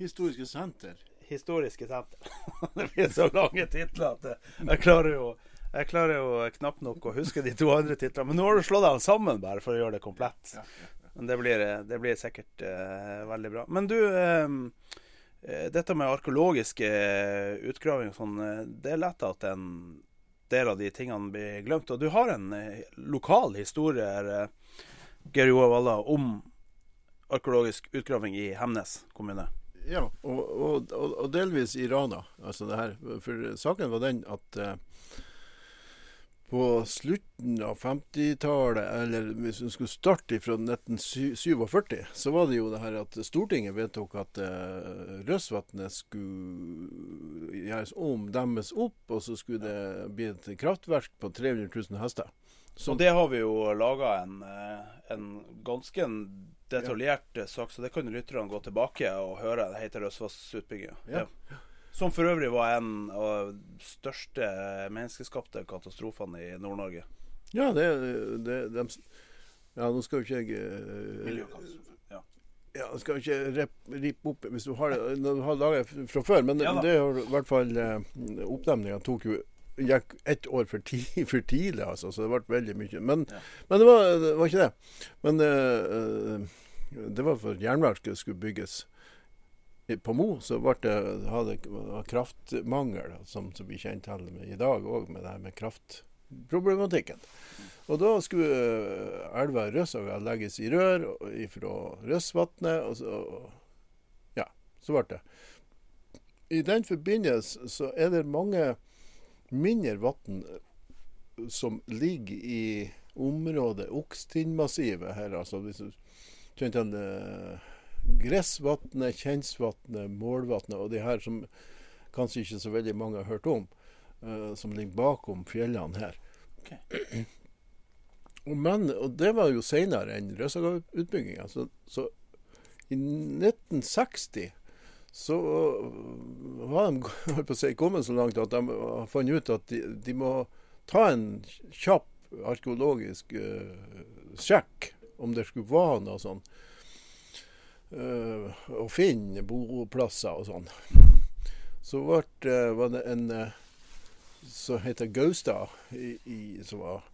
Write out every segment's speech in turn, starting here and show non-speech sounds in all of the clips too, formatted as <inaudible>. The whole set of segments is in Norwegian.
Historiske senter. historiske senter. <laughs> det blir så lange titler at jeg klarer jo jeg klarer jo knapt nok å huske de to andre titlene. Men nå har du slått dem sammen bare for å gjøre det komplett. Men det blir, det blir sikkert uh, veldig bra. Men du, eh, eh, dette med arkeologiske utgravinger og sånn, eh, det er lett at en del av de tingene blir glemt. Og du har en eh, lokal historie her, eh, Geir Joar Valla, om arkeologisk utgraving i Hemnes kommune. Ja, og, og, og, og delvis i Rana. Altså det her. For saken var den at eh, på slutten av 50-tallet, eller hvis vi skulle starte fra 1947, så var det jo det her at Stortinget vedtok at eh, Røsvatnet skulle gjøres om, demmes opp, og så skulle det bli et kraftverk på 300 000 hester. Så det har vi jo laga en, ganske en ganske detaljert eh, sak, så det kan lytterne gå tilbake og høre. Det heter Røsvassutbygginga. Ja. Som for øvrig var en av de største menneskeskapte katastrofene i Nord-Norge. Ja, det, det de, Ja, nå skal jo ikke jeg eh, Miljøkatastrofe. Ja. Ja, skal skal ikke rippe opp hvis du har det du har laget fra før, men Ja det er i hvert fall Oppdemninga tok jo gikk ett år for, ti, <laughs> for tidlig, altså, så det ble veldig mye. Men, men det, var, det var ikke det. Men eh, det var for jernverket skulle bygges på Mo, så ble det, hadde var kraftmangel, som, som vi kjenner til i dag òg, med det her med kraftproblematikken. Og da skulle eh, elva Røssaga legges i rør fra Røsvatnet, og så Ja, så ble det. I den forbindelse så er det mange mindre vann som ligger i området Okstindmassivet her. altså hvis du kjente eh, Gressvatnet, Kjensvatnet, Målvatnet og de her som kanskje ikke så veldig mange har hørt om, uh, som ligger bakom fjellene her. Og Men, og det var jo senere enn Røssaga-utbygginga. Så, så i 1960 så har de <laughs> på å si, kommet så langt at de har funnet ut at de, de må ta en kjapp arkeologisk uh, sjekk om det skulle være noe sånn Uh, Å finne boplasser og sånn. Så ble, eh, var det en uh, som heter Gaustad, i, i, som var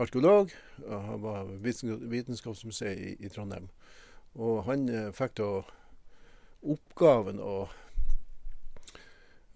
arkeolog. Han var vitenskap, Vitenskapsmuseet i, i Trondheim. Og han fikk da oppgaven å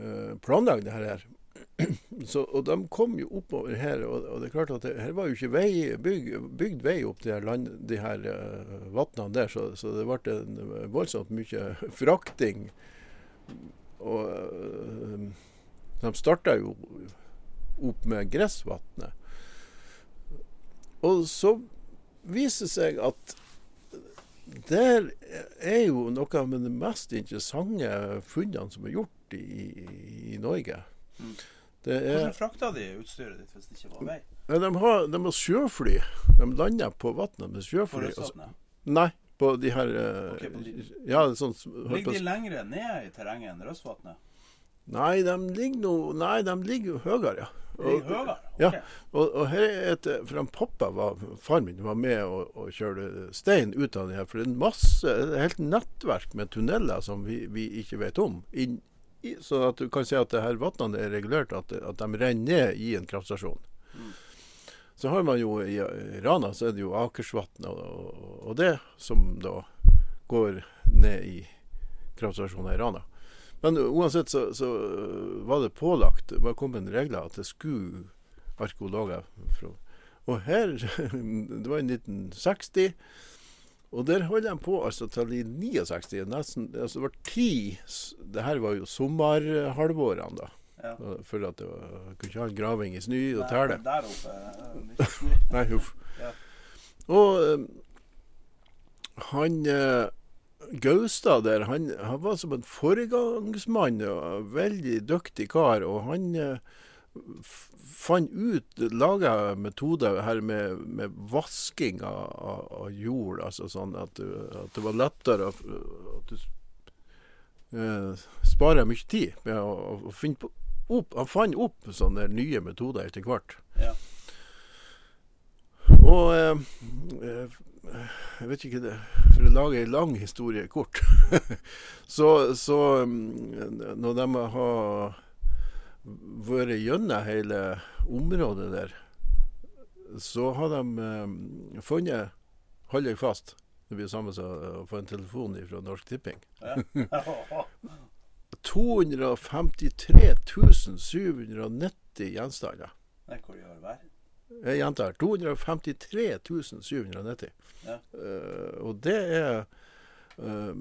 eh, planlegge her. <clears throat> Så, og de kom jo oppover her, og, og det er klart at det, her var jo ikke vei, byg, bygd vei opp de her, land, de her uh, vannene der, så, så det ble en voldsomt mye <laughs> frakting. Og uh, de starta jo opp med gressvannet. Og så viser det seg at der er jo noe av de mest interessante funnene som er gjort i, i Norge. Mm. Det er, Hvordan frakta de utstyret ditt hvis det ikke var vei? de, har, de har sjøfly. De lander på vannet med sjøfly. På så- Nei, på de her okay, på de- Ja, sånn Ligger de lengre ned i terrenget enn Røsvatnet? Nei, de ligger nå Nei, de ligger jo høyere, ja. Ligger høyere? Ja, og, og her er et For han pappa, var, far min, var med og, og kjørte stein ut av det her. For det er en masse, et helt nettverk med tunneler som vi, vi ikke vet om. Inn, i, så at du kan si at det her vannene er regulert, at, at de renner ned i en kraftstasjon. Så har man jo i Rana så er det jo Akersvatnet og, og, og det som da går ned i kraftstasjonen i Rana. Men uansett så, så var det pålagt, det var kommet regler at det skulle arkeologer fra. Og her, <laughs> det var i 1960, og der holdt de på altså til i 69. Nesten, altså det var ti, det her var jo sommerhalvårene da. Ja. For at det var, kunne ikke ha en graving i snø og tæle. Der oppe snø. <laughs> Nei, huff. Ja. Og eh, han eh, Gaustad der, han, han var som en foregangsmann og veldig dyktig kar. Og han eh, fant ut, laga metoder her med, med vasking av, av, av jord. Altså sånn at, du- at det var lettere f- at du eh, sparer mye tid med å, å finne på opp, Han fant opp sånne nye metoder etter hvert. Ja. Og eh, eh, Jeg vet ikke det lage en lang historie kort <laughs> Så, så mm, når de har vært gjennom hele området der, så har de eh, funnet Hold deg fast. Det blir samme som å få en telefon fra Norsk Tipping. 253 790 <laughs> gjenstander. Nei, hvor gjør verden? Jeg gjentar 253 790. Ja. Uh, og det er uh,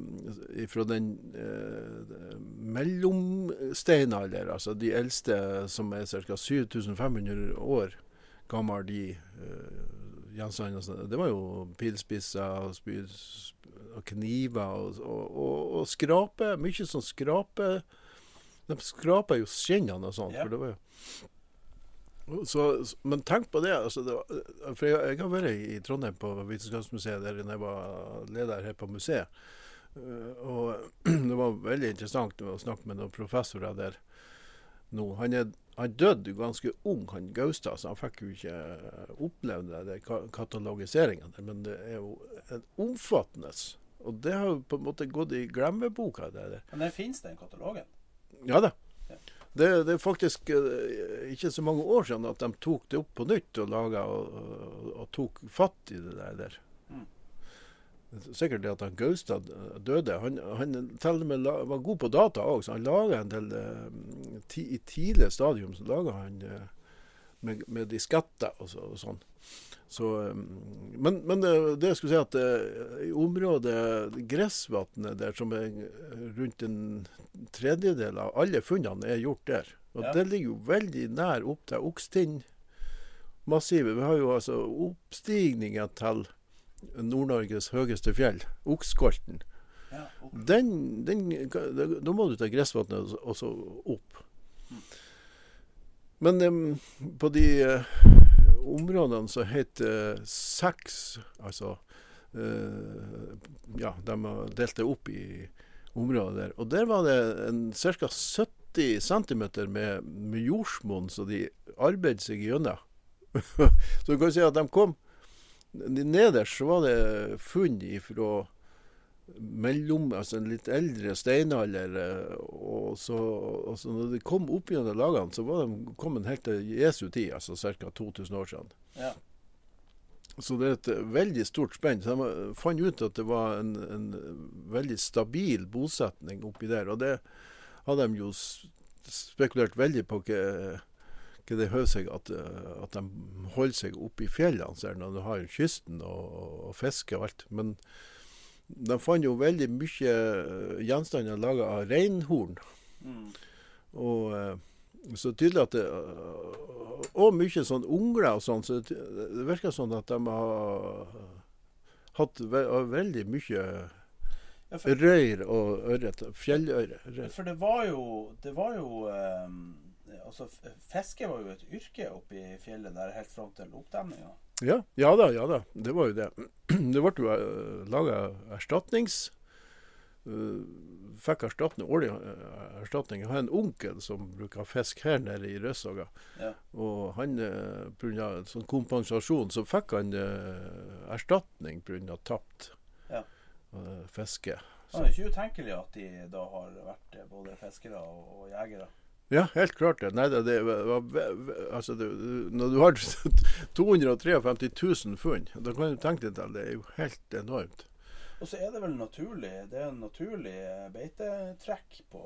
fra den uh, mellomsteinalder, altså de eldste som er ca. 7500 år gammel, de gjenstandene. Det var jo pilspisser og, og kniver og, og, og, og skrape. Mye sånn skrape De skraper jo skinnene og sånt. Ja. For det var jo så, men tenk på det. Altså det var, for jeg, jeg har vært i Trondheim på Vitenskapsmuseet der jeg var leder her på museet. Eh, og <clears throat> det var veldig interessant å snakke med noen professorer der nå. Han, er, han døde ganske ung, han Gaustad, så han fikk jo ikke opplevd det katalogiseringa der, Men det er jo en omfattende. Og det har jo på en måte gått i glemmeboka. men der. Men fins den katalogen? Ja da. Det, det er faktisk eh, ikke så mange år siden at de tok det opp på nytt og laga og, og, og tok fatt i det der. Mm. Sikkert det at han Gaustad eh, døde. Han, han med var god på data òg, så han laga en del eh, ti, I tidlig stadium så laga han med, med disketter og, så, og sånn. Så, eh, men, men det, det jeg skulle si at eh, i området Gressvatnet der, som er rundt en tredjedel av alle funnene er gjort der. Og Ja. det ligger jo veldig nær opp til Okstind-massivet. Vi har jo altså oppstigningen til Nord-Norges høyeste fjell, Okskolten. Ja. Den, den, da må du ta Gressvatnet og så- opp. Men um, på de eh, områdene som heter seks, altså eh, Ja, de har delt det opp i områder der. Og der var det ca. 70 cm med, med jordsmonn som de arbeidet seg gjennom. <laughs> så du kan si at de kom Nederst så var det funn ifra mellom, altså en litt eldre steinalder. eh, Og så, og så når de kom opp gjennom lagene, så var de kommet helt til Jesu tid, altså ca. 2000 år siden. Ja. Så det er et eh, veldig stort spenn. Så de fant ut at det var en, en veldig stabil bosetning oppi der. Og det hadde de jo spekulert veldig på hva, hva det hører seg at, eh, at de holder seg oppe i fjellene så er det når du har kysten og, og fiske og alt. Men de fant jo veldig mye eh, gjenstander laga av reinhorn. Mm. Og, eh, så tydelig at det Og mye sånn ungler og sånn. Så det, det virker sånn at de har hatt ve veldig mye Ja, for, røyr og ørret. Fjellørret. For det var jo Det var jo um, Altså, fiske var jo et yrke oppe i fjellet der helt fram til oppdemninga. Ja, ja da, ja da. Det var jo det. <clears throat> Det ble jo uh, laga erstatnings... eh, fikk erstatning, årlig eh, erstatning. Jeg har en onkel som bruker fisk her nede i Rødsåga. Ja. Og han, pga. sånn kompensasjon, så fikk han eh, erstatning pga. tapt Ja. eh, fiske. Det er ikke utenkelig at de da har vært eh, både fiskere og jegere. Ja, helt klart det. Nei, det, det altså, det, når du har <laughs> 253 000 funn, da kan du tenke deg til det er jo helt enormt. Og så er det vel naturlig Det er en naturlig beitetrekk på,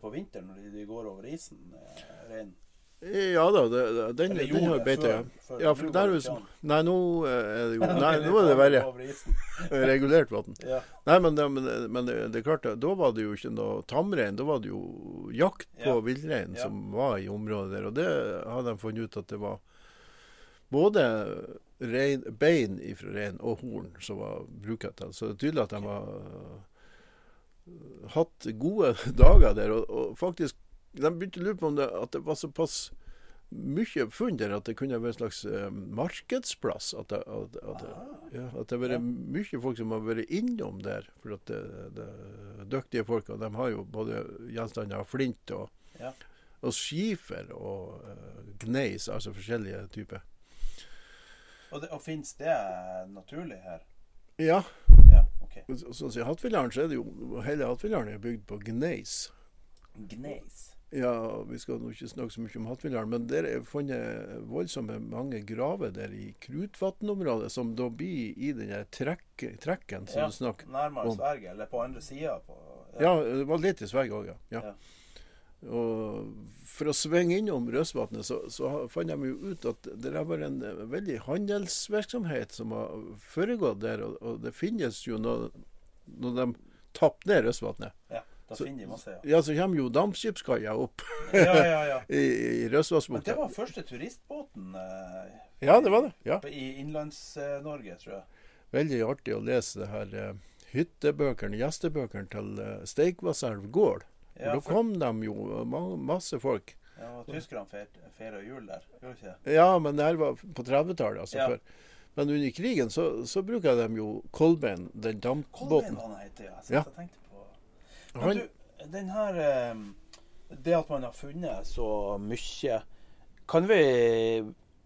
på vinteren når de, de går over isen, eh, reinen. Ja da, det, den, Eller den har jo beite. før- Ja. for der er jo. Nei, nå eh, er det jo <laughs> Nei, nå er det verre. <laughs> Regulert vann. Ja. Nei, men, det, men, men det, det er klart, da var det jo ikke noe tamrein. Da var det jo jakt på Ja. villrein Ja. som var i området der. Og det hadde de funnet ut at det var både rein, bein fra rein og horn som var bruket til. Så det er tydelig at de har øh, hatt gode <laughs> dager der. Og, og faktisk, de begynte å lure på om det, at det var såpass mye funn der at det kunne være en slags eh, markedsplass. At det, at, at, ja, at det har vært mye folk som har vært innom der. For at det, det dyktige folk. Og de har jo både gjenstander av flint og, Ja. og skifer og uh, gneis, altså forskjellige typer. Og, det, og fins det naturlig her? Ja, Ja, sånn som i Hattfjelldalen så er det jo Hele Hattfjelldalen er bygd på gneis. Gneis. Ja, vi skal nå ikke snakke så mye om Hattfjelldalen, men der er funnet voldsomme mange graver der i Krutvatnområdet, som da blir i den der trekk, trekken som Ja, du snakker nærmere om. Sverige, eller på andre sida. Ja, det var litt i Sverige òg, ja. ja. Ja. Og for å svinge innom Røsvatnet, så, så fant de jo ut at det har vært en veldig handelsvirksomhet som har foregått der. Og, og det finnes jo når, når de tapper ned Røsvatnet, Ja, da Så- finner de masse, ja. ja, så kommer jo dampskipskaia opp Ja, ja, ja. <laughs> i, i Men det var første turistbåten eh, Ja, det var det. ja. i Innlands-Norge, tror jeg. Veldig artig å lese det her eh, hyttebøkene, gjestebøkene til eh, Steikvasselv gård. Ja, da kom de jo, ma masse folk. Ja, Tyskerne feira jul der, gjorde ikke det? Ja, men det her var på 30-tallet. Altså, Ja. før. Men under krigen så, så bruker de jo Kolbein, den Kolbein dampbåten. var han heter, ja. Så Ja. Jeg tenkte Men du, den her eh, Det at man har funnet så mye Kan vi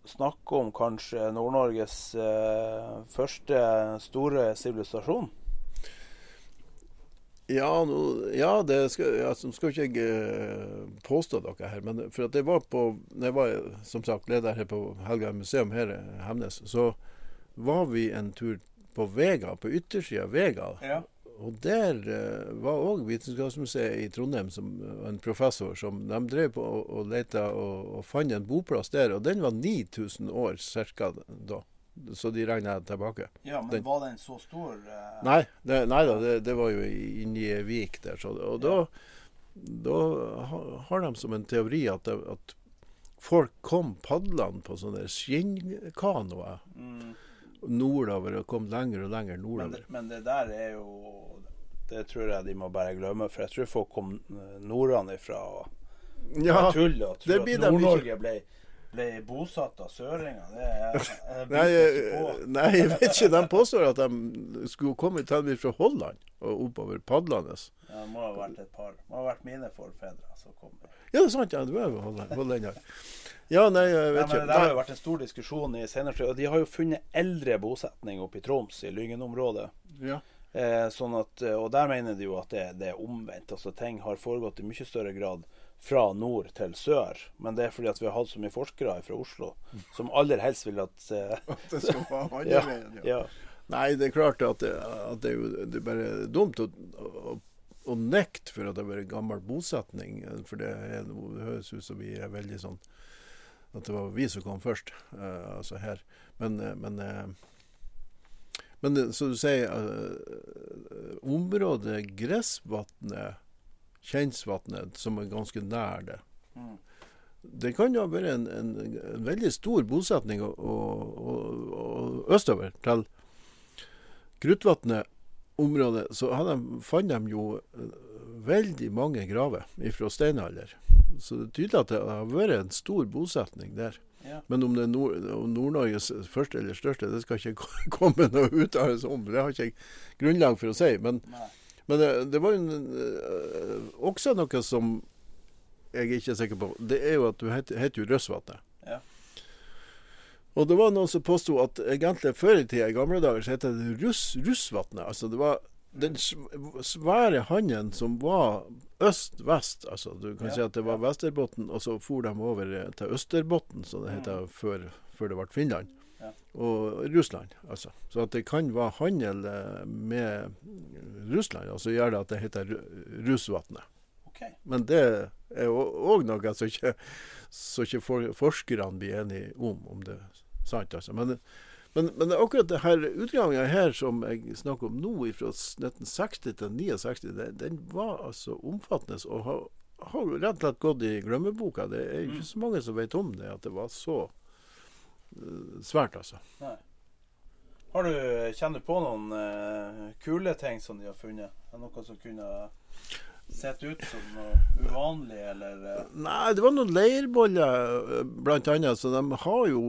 snakke om kanskje Nord-Norges eh, første store sivilisasjon? Ja, no, ja, det skal, ja, så skal ikke jeg eh, påstå noe her, men for at jeg var på når jeg var som sagt leder her på Helga museum her i Hemnes, så var vi en tur på Vega, på yttersida av Vega. Ja. Og der eh, var òg Vitenskapsmuseet i Trondheim, som eh, en professor, som de drev på og, og leta og, og fant en boplass der. Og den var 9000 år ca. da. Så de regna tilbake. Ja, men Den- var den så stor? Uh... Nei, det, nei da, det, det var jo i- inni ei vik der. Så, og da, da har de som en teori at, at folk kom padlende på sånne skinnkanoer Mm, nordover og kom lenger og lenger men, nordover. det, men det der er jo Det tror jeg de må bare glemme, for jeg tror folk kom eh, nordenfra og Ja, og tror at de. Nord-Norge ble, ble bosatt av søringer. Er, Nei, eh, nei, jeg vet ikke. De påstår at de skulle komme til fra Holland og oppover padlende. Ja, det må ha vært et par. Det må ha vært mine forfedre som kom. Ja, det er sant. Ja, du er jo hollend- hollender. Ja, nei, jeg vet men ikke. det har jo vært en stor diskusjon i senere og De har jo funnet eldre bosetning oppe i Troms, i Lyngen-området. Ja. Eh, sånn at, og der mener de jo at det, det er omvendt. altså Ting har foregått i mye større grad fra nord til sør. Men det er fordi at vi har hatt så mye forskere fra Oslo som aller helst vil at <laughs> At Det skal være andre <laughs> ja, veien, ja. ja. Nei, det er klart at det, at det er jo det er bare dumt å, å, å nekte for at det har vært gammel bosetning. For det, er, det høres ut som vi er veldig sånn At det var vi som kom først, uh, altså her. Men, eh, men, uh, men som du sier, uh, området Gressvatnet, Kjensvatnet, som er ganske nær det, Mm. Det kan jo ha vært en, en, en veldig stor bosetning å, å, å, østover til Grutvatnet-området. Så hadde de, fant de jo eh, veldig mange graver fra steinalder. Så det er tydelig at det har vært en stor bosetning der. Ja. Men om det er Nord-Norges Nord-Norges første eller største, det skal ikke <laughs> komme noe uttalelse om. Det har ikke jeg grunnlag for å si. Men, Nei. Men det, det var jo en, øh, også noe som jeg ikke er sikker på. Det er jo at du heter, heter jo Røsvatnet. Ja. Og det var noen som påsto at egentlig før i tida, i gamle dager, så het det Russ, Russvatnet. Altså det var den svære handen som var øst-vest. Altså du kan Ja, si at det var ja. Vesterbotn, og så for de over eh, til Østerbotn, som det het før, før det ble Finland. Mm. Og Russland, altså. Så at det kan være handel eh, med Russland, og så gjør det at det heter Russvatnet. Okay. Men det er òg noe som ikke, så ikke for, forskerne blir enige om, om det er sant. Altså. Men, men, men akkurat det her utgravninga her som jeg snakker om nå, fra 1960 til 69, det, den var altså omfattende. Og har, har rett og slett gått i glemmeboka. Det er ikke så mange som vet om det, at det var så svært, altså. Nei. Har du, kjenner du på noen uh, kule ting som de har funnet? Er noe som kunne sett ut som noe uvanlig, eller Uh... Nei, det var noen leirboller, eh, blant annet. Så de har jo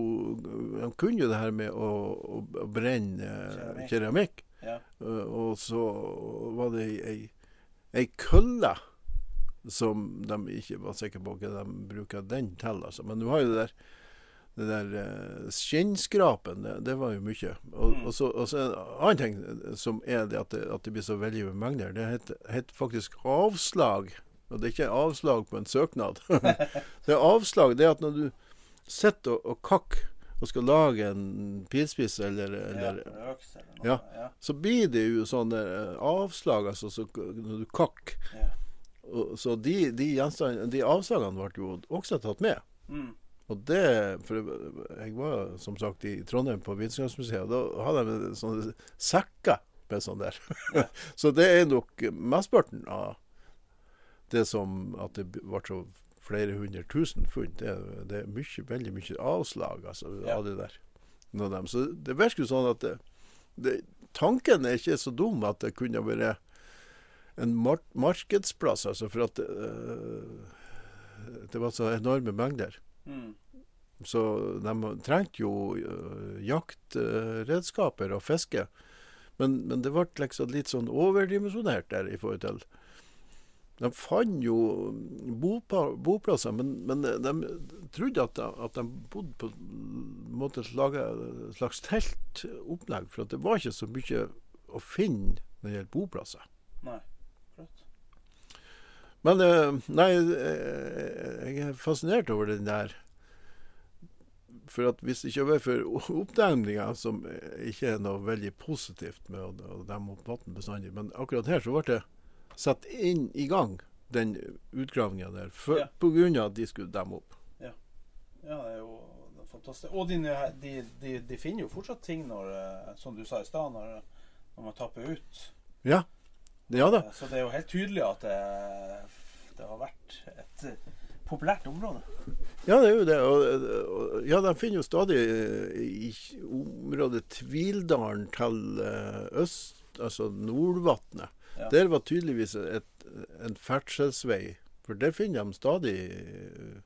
De kunne jo det her med å, å, å brenne uh, Keramikk. Ja. Og så var det ei, ei kølle som de ikke var sikre på hva de bruker den til. Altså. Men du har jo det der, det der eh, skinnskrapen, det, det var jo mye. Og, og, så, og så en annen ting som er det at det, at det blir så veldig mengder, det heter, heter faktisk avslag. Og det er ikke avslag på en søknad. <laughs> det er avslag. Det er at når du sitter og, og kakker og skal lage en pilspiss eller, eller ja, øks eller noe? Ja. ja. så blir det jo sånne eh, avslag, altså så, når du kakker. Ja. Så de, de, de avslagene ble jo også tatt med. Mm. Og det For jeg var som sagt i Trondheim på Vitenskapsmuseet, og da hadde de sånne sekker med sånn der. <laughs> så det er nok mesteparten av det som At det ble så flere hundre tusen funn. Det, det er mye, veldig mye avslag altså, Ja. av det der. Dem. Så det virker jo sånn at det, det, tanken er ikke så dum at det kunne vært en mar markedsplass, altså for at det, øh, det var så enorme mengder. Mm. Så de trengte jo øh, jaktredskaper og fiske. Men, men det ble liksom litt sånn overdimensjonert der i forhold til De fant jo boplasser, men, men de trodde at de, at de bodde på måte et slags teltopplegg. For det var ikke så mye å finne når det gjelder boplasser. Men eh, nei, eh, jeg er fascinert over den der. For at hvis det ikke var for oppdemninga, som ikke er noe veldig positivt med å, demme opp vann bestandig, men akkurat her så ble det satt inn i gang, den utgravinga der, for, Ja. på grunn av at de skulle demme opp. Ja, det er jo fantastisk. Og de, de, de, de finner jo fortsatt ting når, eh, som du sa i stad, når, når man tapper ut. Ja. Ja da. Så det er jo helt tydelig at det, det har vært et populært område. Ja, det er jo det. Og, og, ja, de finner jo stadig eh, i området Tvildalen til eh, øst, altså Nordvatnet. Ja. Der var tydeligvis et, en ferdselsvei. For der finner de stadig eh,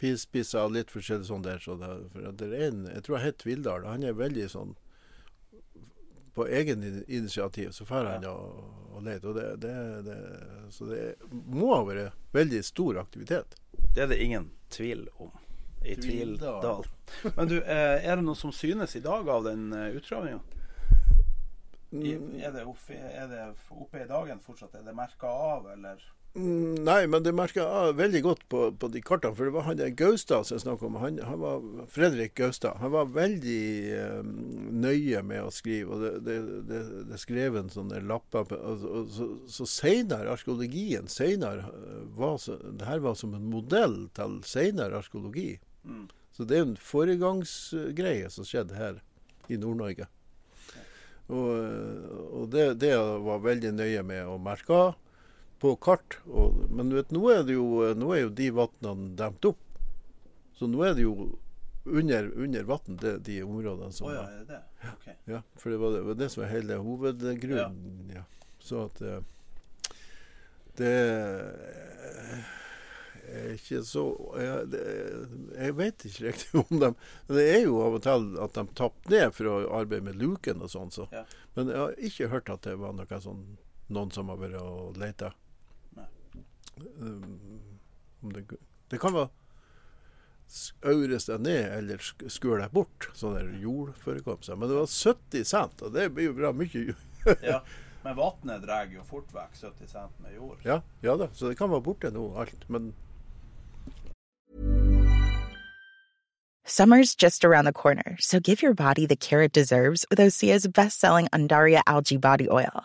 og litt forskjellig sånn der. Så det, for det er en, jeg tror han heter Tvildal. Han er veldig sånn på egen initiativ så drar han og, og leter. Og det, det, det, så det må ha vært veldig stor aktivitet. Det er det ingen tvil om. I Tvildal. Men du, eh, er det noe som synes i dag av den utgravinga? Er, det oppe- er det oppe i dagen fortsatt? Er det merka av, eller? Mm, Nei, men det merka jeg veldig godt på, på de kartene. For det var han der Gaustad som jeg snakka om. Han, han var Fredrik Gaustad. Han var veldig eh, nøye med å skrive. Og det, det, det, det skrev en sånne lapper på, og, og, Så, så seinere, arkeologien seinere var Det her var som en modell til seinere arkeologi. Mm. Så det er en foregangsgreie som skjedde her i Nord-Norge. Og, og det, det var veldig nøye med å merke av. på kart. Og, men du vet, nå er, det jo, nå er jo de vannene demt opp. Så nå er det jo under, under vann, de områdene som oh, ja, er det Okay. Ja, For det var det, var det som var hele hovedgrunnen. Ja. Så at eh, det er ikke så jeg, det, jeg vet ikke riktig <laughs> om dem. Det er jo av og til at de tapper ned for å arbeide med luken og sånn. Så. Ja. Men jeg har ikke hørt at det var noe sånn, noen som har vært og leita. Um, om det, det kan være aures deg ned eller sk- deg bort, sånn der jordforekomster. Men det var 70 cent, og det blir jo bra mye. <laughs> Ja. Men vannet drar jo fort vekk 70 cent med jord. ja, ja da, så det kan være borte nå, alt. Men Summer's just around the corner, so give your body the care it deserves with Osea's best-selling Undaria algae body oil.